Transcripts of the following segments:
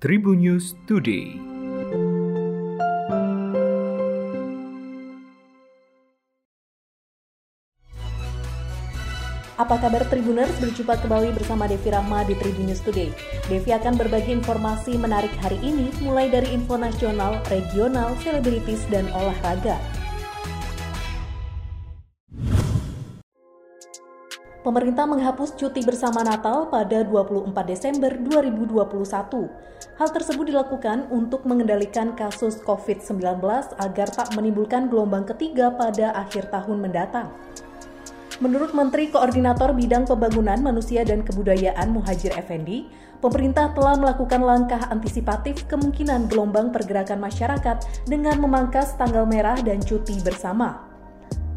Tribun News Today. Apa kabar Tribuners? Berjumpa kembali bersama Devi Rahma di Tribun News Today. Devi akan berbagi informasi menarik hari ini, mulai dari info nasional, regional, selebritis, dan olahraga. Pemerintah menghapus cuti bersama Natal pada 24 Desember 2021. Hal tersebut dilakukan untuk mengendalikan kasus COVID-19 agar tak menimbulkan gelombang ketiga pada akhir tahun mendatang. Menurut Menteri Koordinator Bidang Pembangunan Manusia dan Kebudayaan Muhajir Effendi, pemerintah telah melakukan langkah antisipatif kemungkinan gelombang pergerakan masyarakat dengan memangkas tanggal merah dan cuti bersama.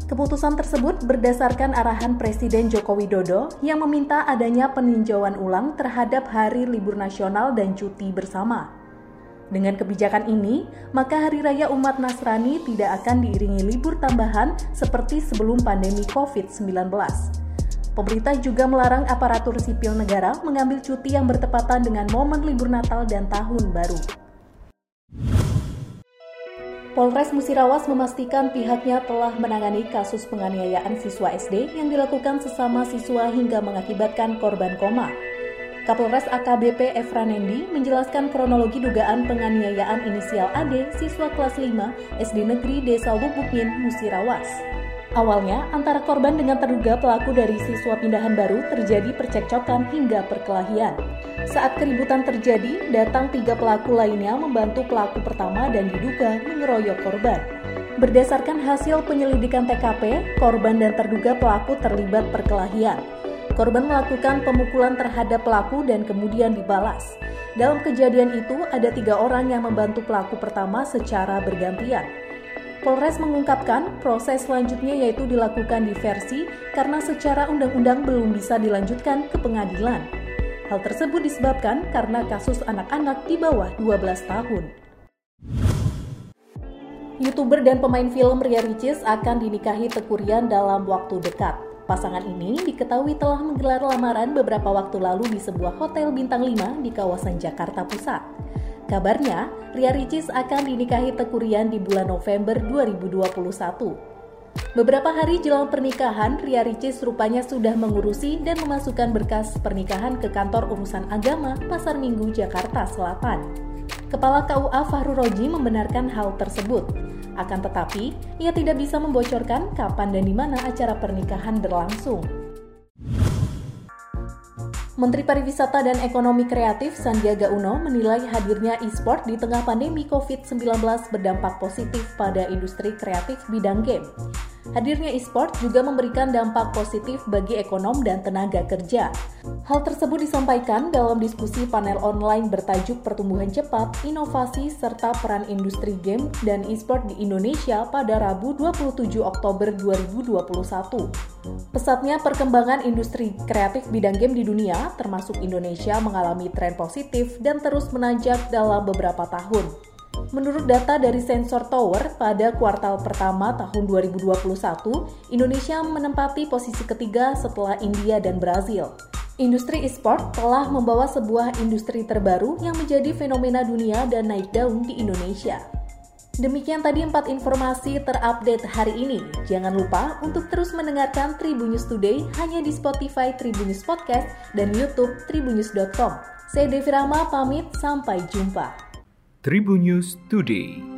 Keputusan tersebut berdasarkan arahan Presiden Joko Widodo yang meminta adanya peninjauan ulang terhadap hari libur nasional dan cuti bersama. Dengan kebijakan ini, maka Hari Raya Umat Nasrani tidak akan diiringi libur tambahan seperti sebelum pandemi COVID-19. Pemerintah juga melarang aparatur sipil negara mengambil cuti yang bertepatan dengan momen libur Natal dan Tahun Baru. Polres Musirawas memastikan pihaknya telah menangani kasus penganiayaan siswa SD yang dilakukan sesama siswa hingga mengakibatkan korban koma. Kapolres AKBP Efranendi menjelaskan kronologi dugaan penganiayaan inisial AD siswa kelas 5 SD Negeri Desa Lubukmin, Musirawas. Awalnya, antara korban dengan terduga pelaku dari siswa pindahan baru terjadi percekcokan hingga perkelahian. Saat keributan terjadi, datang tiga pelaku lainnya membantu pelaku pertama dan diduga mengeroyok korban. Berdasarkan hasil penyelidikan TKP, korban dan terduga pelaku terlibat perkelahian. Korban melakukan pemukulan terhadap pelaku dan kemudian dibalas. Dalam kejadian itu, ada tiga orang yang membantu pelaku pertama secara bergantian. Polres mengungkapkan proses selanjutnya yaitu dilakukan diversi karena secara undang-undang belum bisa dilanjutkan ke pengadilan. Hal tersebut disebabkan karena kasus anak-anak di bawah 12 tahun. YouTuber dan pemain film Ria Ricis akan dinikahi Tekurian dalam waktu dekat. Pasangan ini diketahui telah menggelar lamaran beberapa waktu lalu di sebuah hotel bintang 5 di kawasan Jakarta Pusat. Kabarnya, Ria Ricis akan dinikahi Tekurian di bulan November 2021. Beberapa hari jelang pernikahan, Ria Ricis rupanya sudah mengurusi dan memasukkan berkas pernikahan ke kantor urusan agama Pasar Minggu, Jakarta Selatan. Kepala KUA Fahru Roji membenarkan hal tersebut. Akan tetapi, ia tidak bisa membocorkan kapan dan di mana acara pernikahan berlangsung. Menteri Pariwisata dan Ekonomi Kreatif Sandiaga Uno menilai hadirnya e-sport di tengah pandemi COVID-19 berdampak positif pada industri kreatif bidang game. Hadirnya e-sport juga memberikan dampak positif bagi ekonom dan tenaga kerja. Hal tersebut disampaikan dalam diskusi panel online bertajuk Pertumbuhan Cepat, Inovasi, serta Peran Industri Game dan e-sport di Indonesia pada Rabu 27 Oktober 2021. Pesatnya perkembangan industri kreatif bidang game di dunia, termasuk Indonesia, mengalami tren positif dan terus menanjak dalam beberapa tahun. Menurut data dari Sensor Tower, pada kuartal pertama tahun 2021, Indonesia menempati posisi ketiga setelah India dan Brazil. Industri e-sport telah membawa sebuah industri terbaru yang menjadi fenomena dunia dan naik daun di Indonesia. Demikian tadi empat informasi terupdate hari ini. Jangan lupa untuk terus mendengarkan Tribunnews Today hanya di Spotify Tribunnews Podcast dan YouTube tribunnews.com. Saya Devi Rama pamit, sampai jumpa. Tribun News Today.